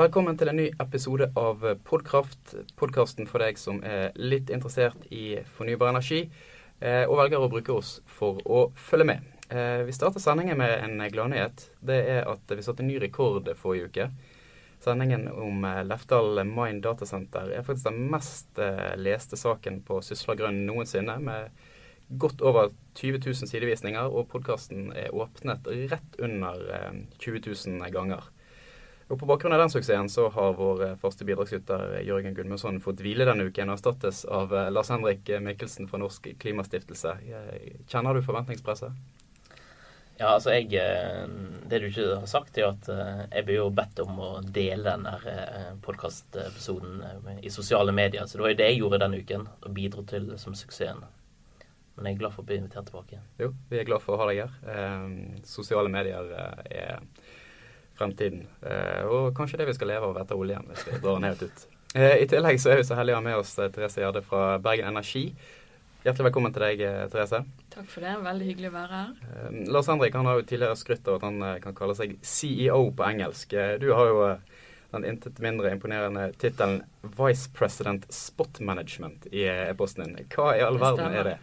Velkommen til en ny episode av Podkraft. Podkasten for deg som er litt interessert i fornybar energi, eh, og velger å bruke oss for å følge med. Eh, vi starter sendingen med en gladnyhet. Det er at vi satte ny rekord forrige uke. Sendingen om eh, Lefdal Mine Datasenter er faktisk den mest leste saken på Sysla Grønn noensinne, med godt over 20 000 sidevisninger, og podkasten er åpnet rett under 20 000 ganger. Og På bakgrunn av den suksessen så har vår første faste bidragsyter eh, Jørgen Gudmundsson fått hvile denne uken og erstattes av eh, Lars Henrik Mikkelsen fra Norsk Klimastiftelse. Kjenner du forventningspresset? Ja, altså jeg Det du ikke har sagt, er at jeg blir jo bedt om å dele denne podkastepisoden i sosiale medier. Så det var jo det jeg gjorde denne uken, og bidro til som suksessen. Men jeg er glad for å bli invitert tilbake. Jo, vi er glad for å ha deg her. Eh, sosiale medier er fremtiden. Eh, og kanskje det vi skal leve av etter oljen, hvis vi drar den helt ut. Eh, I tillegg så er vi så heldige å ha med oss eh, Therese Gjerde fra Bergen Energi. Hjertelig velkommen til deg, Therese. Takk for det. Veldig hyggelig å være her. Lars Henrik han har jo tidligere skrytt av at han kan kalle seg CEO på engelsk. Du har jo den intet mindre imponerende tittelen Vice President Spot Management i e-posten din. Hva i all verden er det?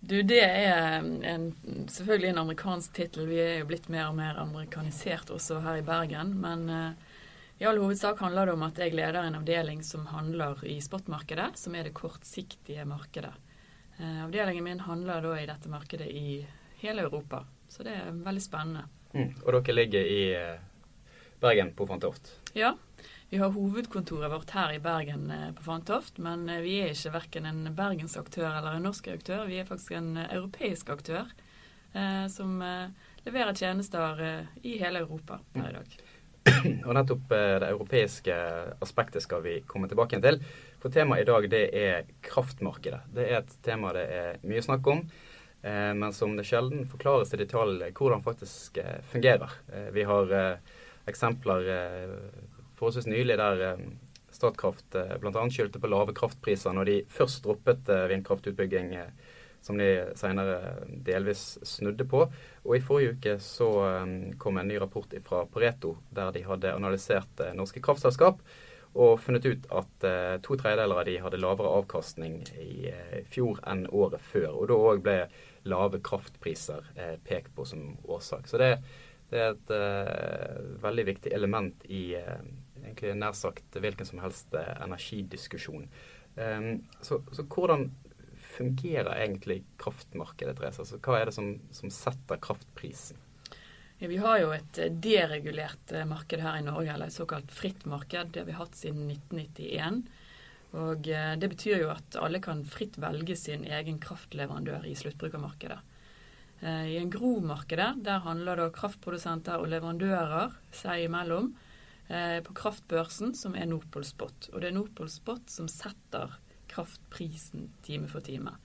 Du, Det er en, selvfølgelig en amerikansk tittel. Vi er jo blitt mer og mer amerikanisert også her i Bergen. Men uh, i all hovedsak handler det om at jeg leder en avdeling som handler i spotmarkedet, som er det kortsiktige markedet. Uh, avdelingen min handler da i dette markedet i hele Europa. Så det er veldig spennende. Mm. Og dere ligger i uh, Bergen på Fantoft? Ja. Vi har hovedkontoret vårt her i Bergen eh, på Fantoft, men eh, vi er ikke verken en bergensaktør eller en norsk aktør. Vi er faktisk en eh, europeisk aktør eh, som leverer tjenester i hele Europa per i dag. Og nettopp det europeiske aspektet skal vi komme tilbake til. For temaet i dag det er kraftmarkedet. Det er et tema det er mye snakk om. Men som det sjelden forklares i detalj hvordan faktisk fungerer. Vi har eksempler forholdsvis nylig der eh, Statkraft eh, bl.a. skyldte på lave kraftpriser når de først droppet eh, vindkraftutbygging, som de senere delvis snudde på. Og i forrige uke så kom en ny rapport fra Pareto der de hadde analysert norske kraftselskap og funnet ut at to tredjedeler av de hadde lavere avkastning i fjor enn året før. Og da òg ble lave kraftpriser pekt på som årsak. Så det, det er et veldig viktig element i egentlig nær sagt hvilken som helst eh, energidiskusjon. Um, så, så, hvordan fungerer egentlig kraftmarkedet, Therese? Altså, hva er det som, som setter kraftprisen? Ja, vi har jo et eh, deregulert eh, marked her i Norge, eller et såkalt fritt marked. Det har vi hatt siden 1991. Og Det betyr jo at alle kan fritt velge sin egen kraftleverandør i sluttbrukermarkedet. I en grov-markedet, der handler da kraftprodusenter og leverandører seg imellom på kraftbørsen, som er Nordpol Spot. Og det er Nordpol Spot som setter kraftprisen time for time.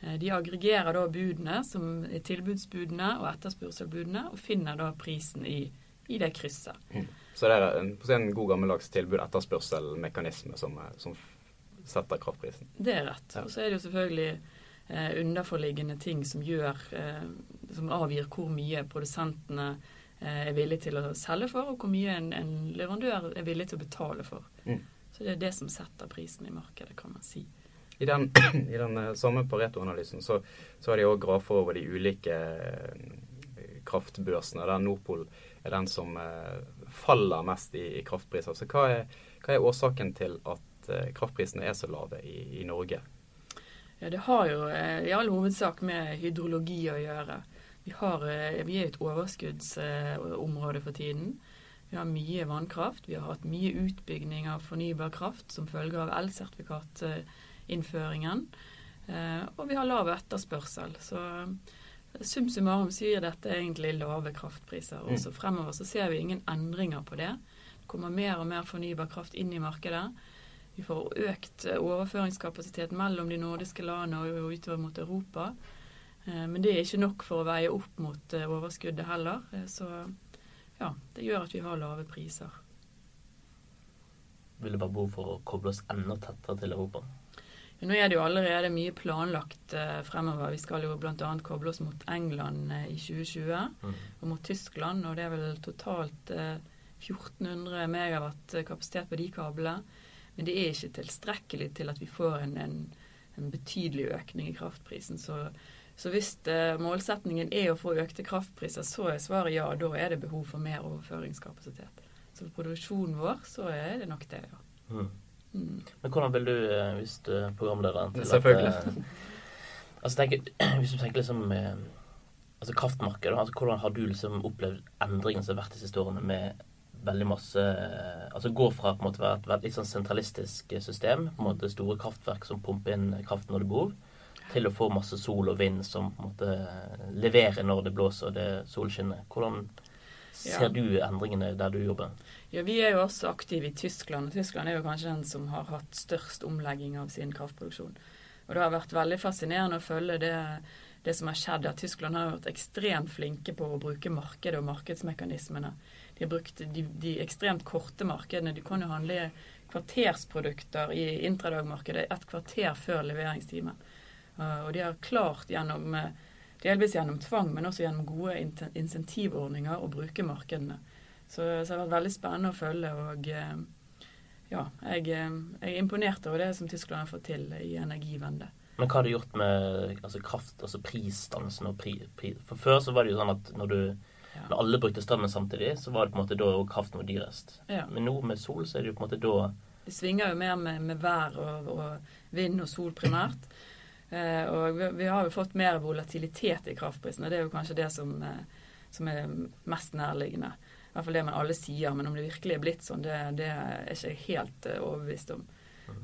Eh, de aggregerer da budene, som er tilbudsbudene og etterspørselbudene, og finner da prisen i, i det krysset. Mm. Så det er en, en god gammeldags tilbud-etterspørselmekanisme som, eh, som, setter kraftprisen? Det er rett. Ja. Og så er det jo selvfølgelig eh, underforliggende ting som gjør eh, som avgir hvor mye produsentene Eh, er villig til å selge for, og hvor mye en, en leverandør er villig til å betale for. Mm. Så det er det som setter prisen i markedet, kan man si. I den, i den eh, samme Pareto-analysen så, så, har de òg grafer over de ulike eh, kraftbørsene, der Nordpol er den som faller mest i, i kraftpriser. Så hva er, hva er, årsaken til at kraftprisene er så lave i, i Norge? Ja, Det har jo i all hovedsak med hydrologi å gjøre. Vi, har, eh, vi er et overskuddsområde for tiden. Vi har mye vannkraft. Vi har hatt mye utbygging av fornybar kraft som følge av elsertifikatinnføringen. Eh, og vi har lav etterspørsel. Så eh, sum summarum sier dette egentlig lave kraftpriser. Og så fremover så ser vi ingen endringer på det. Det kommer mer og mer fornybar kraft inn i markedet. Vi får økt overføringskapasitet mellom de nordiske landene og utover mot Europa. Eh, men det er ikke nok for å veie opp mot eh, overskuddet heller. Eh, så ja, det gjør at vi har lave priser. Vil det bare behov for å koble oss enda tettere til Europa? Nå er det jo allerede mye planlagt fremover. Vi skal jo bl.a. koble oss mot England i 2020 mm. og mot Tyskland. Og det er vel totalt 1400 megawatt kapasitet på de kablene. Men det er ikke tilstrekkelig til at vi får en, en, en betydelig økning i kraftprisen. Så, så hvis uh, målsetningen er å få økte kraftpriser, så er svaret ja. Da er det behov for mer overføringskapasitet. Så for produksjonen vår så er det nok det, ja. Mm. Mm. Men hvordan vil du, eh, hvis du er programlederen til Selvfølgelig. At, altså, tenk, hvis du tenker liksom uh, altså kraftmarkedet, altså, hvordan har du liksom opplevd endringene som har vært de siste årene med veldig masse Altså gå fra på en måte å være et litt sånn sentralistisk system, på en måte store kraftverk som pumper inn kraft når det er behov, til å få masse sol og vind som måte leverer når det blåser og det solskinner. Hvordan ser ja. du endringene der du jobber? Ja, Vi er jo også aktive i Tyskland. og Tyskland er jo kanskje den som har hatt størst omlegging av sin kraftproduksjon. Og Det har vært veldig fascinerende å følge det, det som har skjedd. at Tyskland har vært ekstremt flinke på å bruke markedet og markedsmekanismene de har brukt de, de, ekstremt korte markedene. Du kan jo handle kvartersprodukter i intradagmarkedet et kvarter før leveringstimen. Uh, og de har klart gjennom uh, delvis gjennom tvang, men også gjennom gode insentivordninger å bruke markedene. Så, så, det har vært veldig spennende å følge. og uh, ja, jeg, jeg, er imponert over det som Tyskland har fått til i Energivende. Men hva har det gjort med altså kraft, altså prisdansen og pri, pri, For før så var det jo sånn at når du når alle brukte strømmen samtidig, så var det på en måte da kraften var dyrest. Ja. Men nå med sol, så er det jo på en måte da Det svinger jo mer med, med vær og, og, vind og sol primært. Eh, og vi, har jo fått mer volatilitet i kraftprisen, og det er jo kanskje det som, eh, som er mest nærliggende. I hvert fall det man alle sier, men om det virkelig er blitt sånn, det, det er ikke jeg helt uh, overbevist om.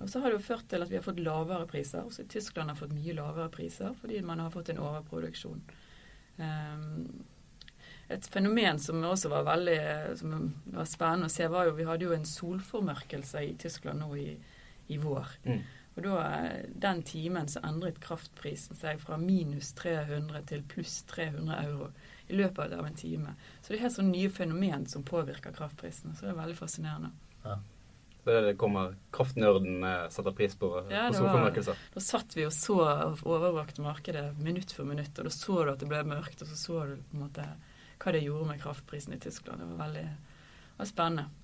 Og så har det jo ført til at vi har fått lavere priser. Også Tyskland har fått mye lavere priser fordi man har fått en overproduksjon. Et fenomen som også var veldig som var spennende å se, var jo Vi hadde jo en solformørkelse i Tyskland nå i, i vår. Mm. Og da, Den timen så endret kraftprisen seg fra minus 300 til pluss 300 euro i løpet av en time. Så det er helt sånn nye fenomen som påvirker kraftprisen. Så det er veldig fascinerende. Ja. Det er det kommer kraftnerden setter pris på, ja, på solformørkelser. Da satt vi og så og overvåkte markedet minutt for minutt, og da så du at det ble mørkt, og så så du på en måte hva det gjorde med kraftprisen i Tyskland. Det var veldig det var spennende.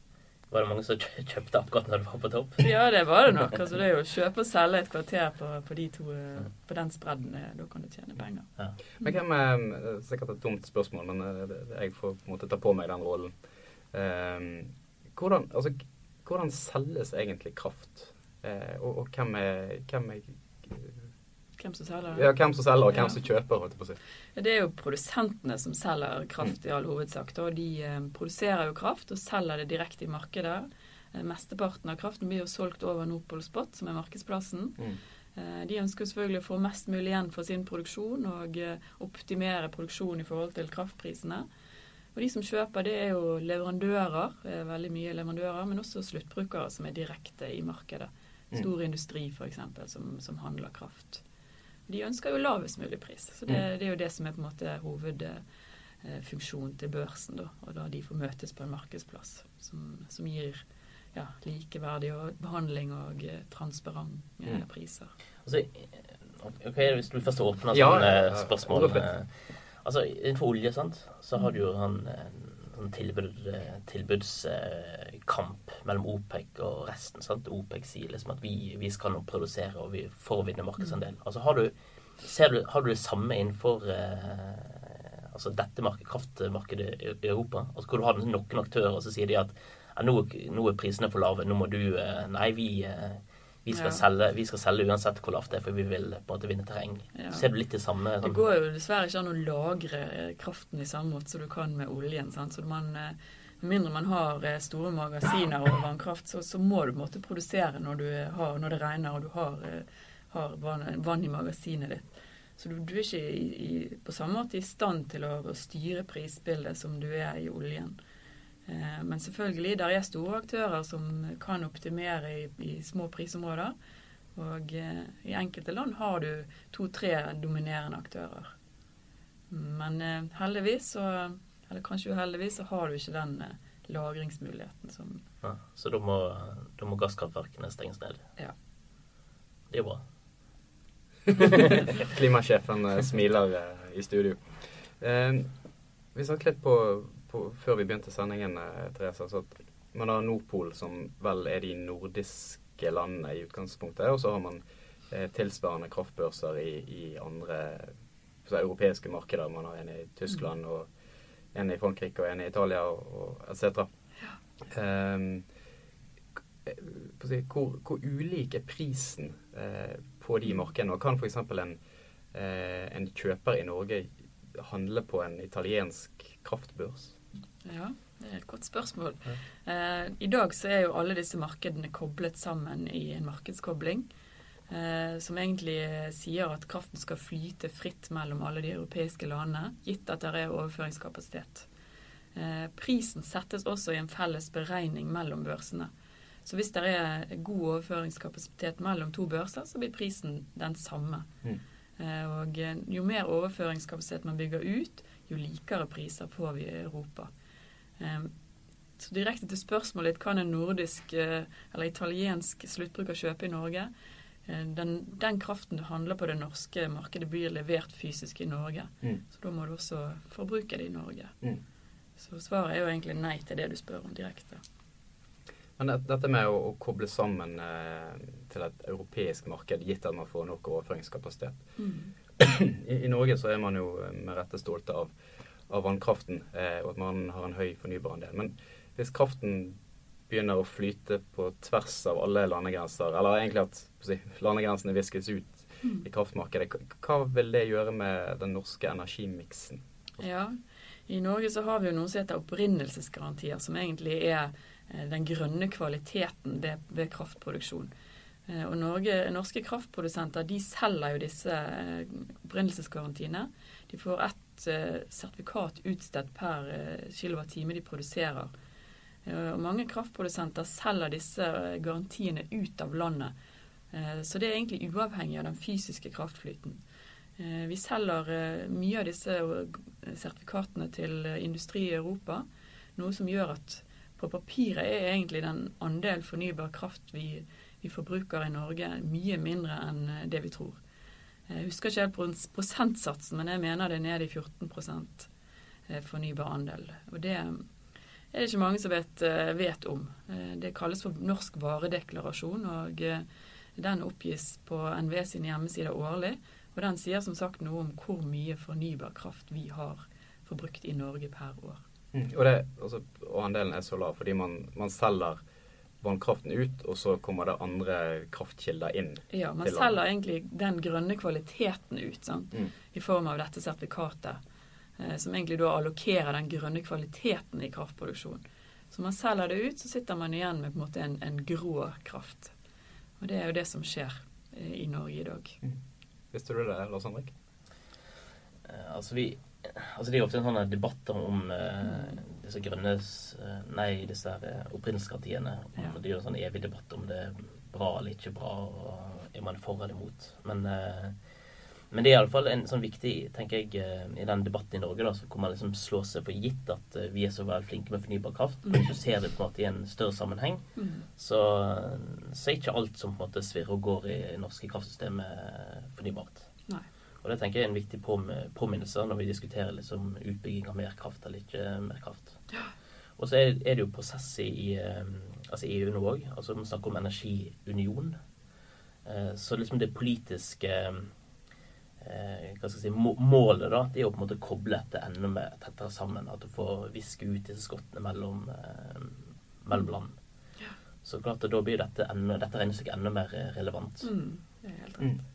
Var det mange som kjøpte akkurat når det var på topp? Ja, det var det nok. Altså, det er jo å kjøpe og selge et kvarter på, på, de to, eh, på den spredden. Eh, da kan du tjene penger. Ja. Men hvem er eh, Sikkert et dumt spørsmål, men jeg får på en måte ta på meg den rollen. Um, hvordan, altså, hvordan selges egentlig kraft? Uh, og, og hvem, er, hvem er hvem som selger? Ja, hvem som selger, og hvem ja. som kjøper. det er jo produsentene som selger kraft i all hovedsak. Og de eh, produserer jo kraft og selger det direkte i markedet. Eh, mesteparten av kraften blir jo solgt over Nordpol Spot, som er markedsplassen. Mm. Eh, de ønsker selvfølgelig å få mest mulig igjen for sin produksjon og optimere produksjonen i forhold til kraftprisene. Og de som kjøper, det er jo leverandører, er veldig mye leverandører, men også sluttbrukere som er direkte i markedet. Mm. Stor industri f.eks. Som, som handler kraft de ønsker jo lavest mulig pris. Så det, mm. det er jo det som er på en måte hovedfunksjonen til børsen. Da, og da de får møtes på en markedsplass som, som gir ja, likeverdig behandling og eh, mm. priser. Altså, ok, Hvis du først åpner sånne ja, spørsmål eh, altså Innenfor olje sant, så har du jo han sånn tilbud, tilbudskamp mellom OPEC og resten. sant? OPEC sier liksom at vi, vi skal nå produsere, og vi får vinne markedsandel. Altså har du, du, har du det samme innenfor eh, altså dette marked, kraftmarkedet i Europa? Altså Hvor du har noen aktører, og så sier de at ja, nå, nå, er prisene for lave, nå må du eh, Nei, vi eh, vi skal, ja. selge, vi skal, selge, uansett hvor lavt det er, for vi vil på en måte vinne terreng. Ja. Ser du litt det samme? Sånn? Det går jo dessverre ikke an å lagre kraften i samme måte som du kan med oljen. Sant? Så man, eh, Med mindre man har eh, store magasiner og vannkraft, så, så må du på en måte produsere når, har, når, det regner og du har, eh, har vann, vann, i magasinet ditt. Så du, du er ikke i, i, på samme måte i stand til å, å styre prisbildet som du er i oljen. Eh, men selvfølgelig, der er store aktører som kan optimere i, i små prisområder. Og eh, i enkelte land har du to-tre dominerende aktører. Men eh, heldigvis, så, eller kanskje uheldigvis, så har du ikke den lagringsmuligheten som ja, Så da må, da må gasskraftverkene stenges ned? Ja. Det er bra. Klimasjefen smiler i studio. Eh, vi snakket litt på for, før vi begynte sendingen, eh, Therese, så at man har Nordpol, som vel er de nordiske landene i utgangspunktet. Og så har man eh, tilsvarende kraftbørser i, i andre så, europeiske markeder. Man har en i Tyskland, Mm. og en i Frankrike og en i Italia, og, og etc. Ehm, k- si, hvor, hvor ulik er prisen eh, på de markedene? Og kan f.eks. En, eh, en kjøper i Norge handle på en italiensk kraftbørs? Ja, det er et godt spørsmål. Eh, I dag så er jo alle disse markedene koblet sammen i en markedskobling. Eh, som egentlig eh, sier at kraften skal flyte fritt mellom alle de europeiske landene, gitt at det er overføringskapasitet. Eh, prisen settes også i en felles beregning mellom børsene. Så hvis det er god overføringskapasitet mellom to børser, så blir prisen den samme. Mm. Eh, og eh, jo mer overføringskapasitet man bygger ut, jo likere priser får vi i Europa. Eh, Så direkte til spørsmålet kan en nordisk eh, eller italiensk sluttbruker kjøpe i Norge? Eh, Den, den kraften du handler på det norske markedet, blir levert fysisk i Norge. Mm. Så da må du også forbruke det i Norge. Mm. Så svaret er jo egentlig nei til det du spør om direkte. Men det, dette med å, å koble sammen eh, til et europeisk marked, gitt at man får nok overføringskapasitet I, I Norge så er man jo eh, med rette stolte av, av vannkraften, eh, og at man har en høy fornybarandel. Men hvis kraften begynner å flyte på tvers av alle landegrenser, eller egentlig at si, landegrensene viskes ut i kraftmarkedet, hva vil det gjøre med den norske energimiksen? Ja, i Norge så har vi jo noe som heter opprinnelsesgarantier, som egentlig er eh, den grønne kvaliteten ved, kraftproduksjon. Eh, Og Norge, norske kraftprodusenter de selger jo disse opprinnelsesgarantiene. De får ett eh, sertifikat utstedt per eh, kilowattime de produserer. Eh, Og mange kraftprodusenter selger disse garantiene ut av landet. Så det er egentlig uavhengig av den fysiske kraftflyten. Vi selger mye av disse sertifikatene til industri i Europa, noe som gjør at på papiret er egentlig den andel fornybar kraft vi, vi forbruker i Norge mye mindre enn det vi tror. Jeg husker ikke helt pros- prosentsatsen, men jeg mener det er nede i 14 eh, fornybar andel. Og det er det ikke mange som vet, eh, vet om. Eh, Det kalles for norsk varedeklarasjon, og den oppgis på NVE sine hjemmesider årlig. Og den sier som sagt noe om hvor mye fornybar kraft vi har forbrukt i Norge per år. Og, det, altså, og andelen er så lav fordi man, man selger vannkraften ut, og så kommer det andre kraftkilder inn. Ja, man selger egentlig den grønne kvaliteten ut, sant? Mm. i form av dette sertifikatet. Eh, som egentlig da allokerer den grønne kvaliteten i kraftproduksjon. Så man selger det ut, så sitter man igjen med på en måte en, en grå kraft. Og det er jo det som skjer eh, i Norge i dag. Visste du det, Lars Henrik? Eh, altså, vi, altså det er jo ofte en sånn debatt om eh, disse grønne eh, Nei, disse her, eh. Ja. Det er jo en sånn evig debatt om det er bra eller ikke bra, og er man for eller imot. Men, eh, men det er iallfall en sånn viktig, tenker jeg, i den debatten i Norge, da, så hvor man liksom slår seg for gitt at vi er så veldig flinke med fornybar kraft. Men hvis du ser det på en måte i en større sammenheng, så, så er ikke alt som på en måte svirrer og går i norske kraftsystemet fornybart. Nei. Og det tenker jeg er en viktig påminnelse når vi diskuterer liksom utbygging av mer kraft eller ikke mer kraft. Og så er, det jo prosess i, i eh, altså EU nå òg. Altså vi snakker om energiunion. Eh, Så liksom det politiske eh, hva skal jeg si, målet da, det er å på en måte koble dette enda mer tettere sammen. At du får viske ut disse skottene mellom, eh, mellom land. Så klart da blir dette, enda, dette regnestykket enda mer relevant. Mm, det er helt rett.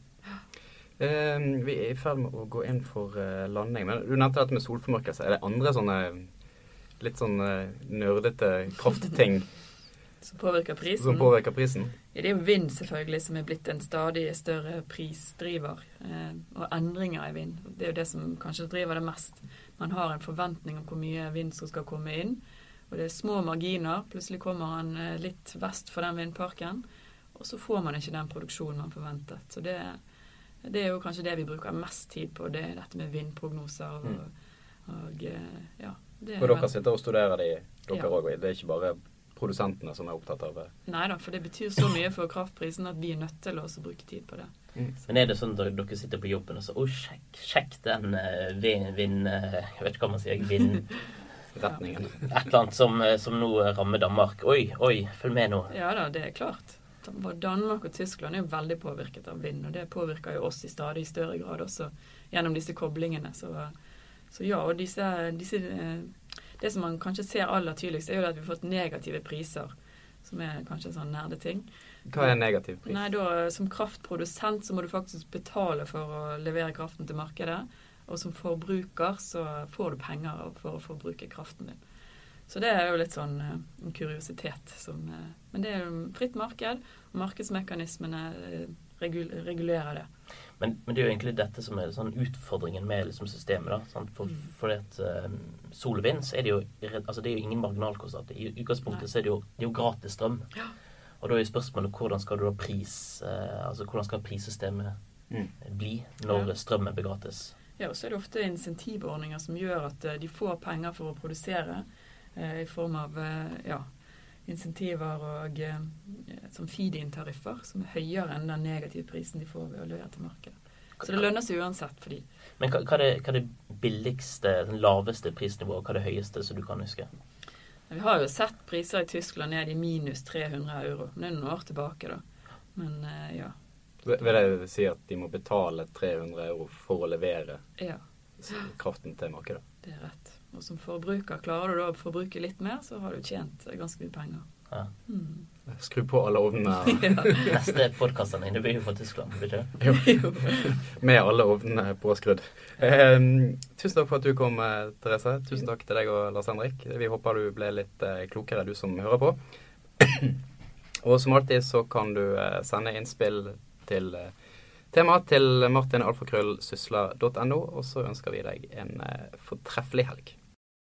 Eh, vi er i ferd med å gå inn for uh, landing. Men du nevnte dette med solformørkelse. Er det andre sånne litt sånn eh, nerdete kraftting Som påvirker prisen. som påvirker prisen? Ja, Det er jo vind selvfølgelig som er blitt en stadig større prisdriver. Eh, og endringer i vind. Det er jo det som kanskje driver det mest. Man har en forventning om hvor mye vind som skal komme inn. Og det er små marginer. Plutselig kommer han litt vest for den vindparken. Og så får man ikke den produksjonen man forventet. Så det, det er jo kanskje det vi bruker mest tid på. Det er dette med vindprognoser. Og, og eh, ja. Det er Og dere sitter og studerer de, dere Ja. Det er ikke bare produsentene som er opptatt av det. Nei da, for det betyr så mye for kraftprisen at vi er nødt til å også bruke tid på det. Men er det sånn at dere sitter på jobben og så Å, sjekk, sjekk den uh, vind, vind uh, Jeg vet ikke hva man sier. Vind retningen. Et eller annet som, som nå rammer Danmark. Oi, oi, følg med nå. Ja da, det er klart. Danmark og Tyskland er jo veldig påvirket av vind, og det påvirker jo oss i stadig større grad også gjennom disse koblingene. Så, så ja, og disse, disse eh, Det som man kanskje ser aller tydeligst, er jo at vi har fått negative priser, som er kanskje en sånn nerdeting. Hva er negativ pris? Nei, da, Som kraftprodusent så må du faktisk betale for å levere kraften til markedet. Og som forbruker så får du penger for å forbruke kraften din. Så det er jo litt sånn uh, en kuriositet. Som, uh, men det er jo fritt marked, og markedsmekanismene uh, regulerer det. Men, men, det er jo egentlig dette som er sånn utfordringen med liksom, systemet. da, sant? For, mm. for at sol og vind så er det jo, altså, det er jo ingen marginalkostnad. I utgangspunktet så er det jo, det er jo gratis strøm. Ja. Og da er jo spørsmålet hvordan skal du da pris, altså hvordan skal prissystemet mm. bli når ja. strømmen blir gratis? Ja, og så er det ofte insentivordninger som gjør at de får penger for å produsere. Eh, i form av eh, ja, insentiver og som feed-in-tariffer, som er høyere enn den negative prisen de får ved å levere til markedet. Så det lønner seg uansett for de. Men hva, hva, er det, hva, er det, billigste, den laveste prisnivået, og hva er det høyeste som du kan huske? Vi har jo sett priser i Tyskland ned i minus 300 euro. Men det er noen år tilbake, da. Men ja. Vil det si at de må betale 300 euro for å levere ja. Kraften til markedet? Det er rett. Og som forbruker, klarer du da å forbruke litt mer, så har du tjent ganske mye penger. Ja. Mm. Skru på alle ovnene. ja. Neste podkasten din blir jo fra Tyskland, blir det jo. Med alle ovnene påskrudd. Eh, tusen takk for at du kom, eh, Therese. Tusen takk til deg og Lars Henrik. Vi håper du ble litt eh, klokere, du som hører på. og som alltid så kan du eh, sende innspill til eh, tema til martinalfakrøllsysla.no, og så ønsker vi deg en eh, fortreffelig helg.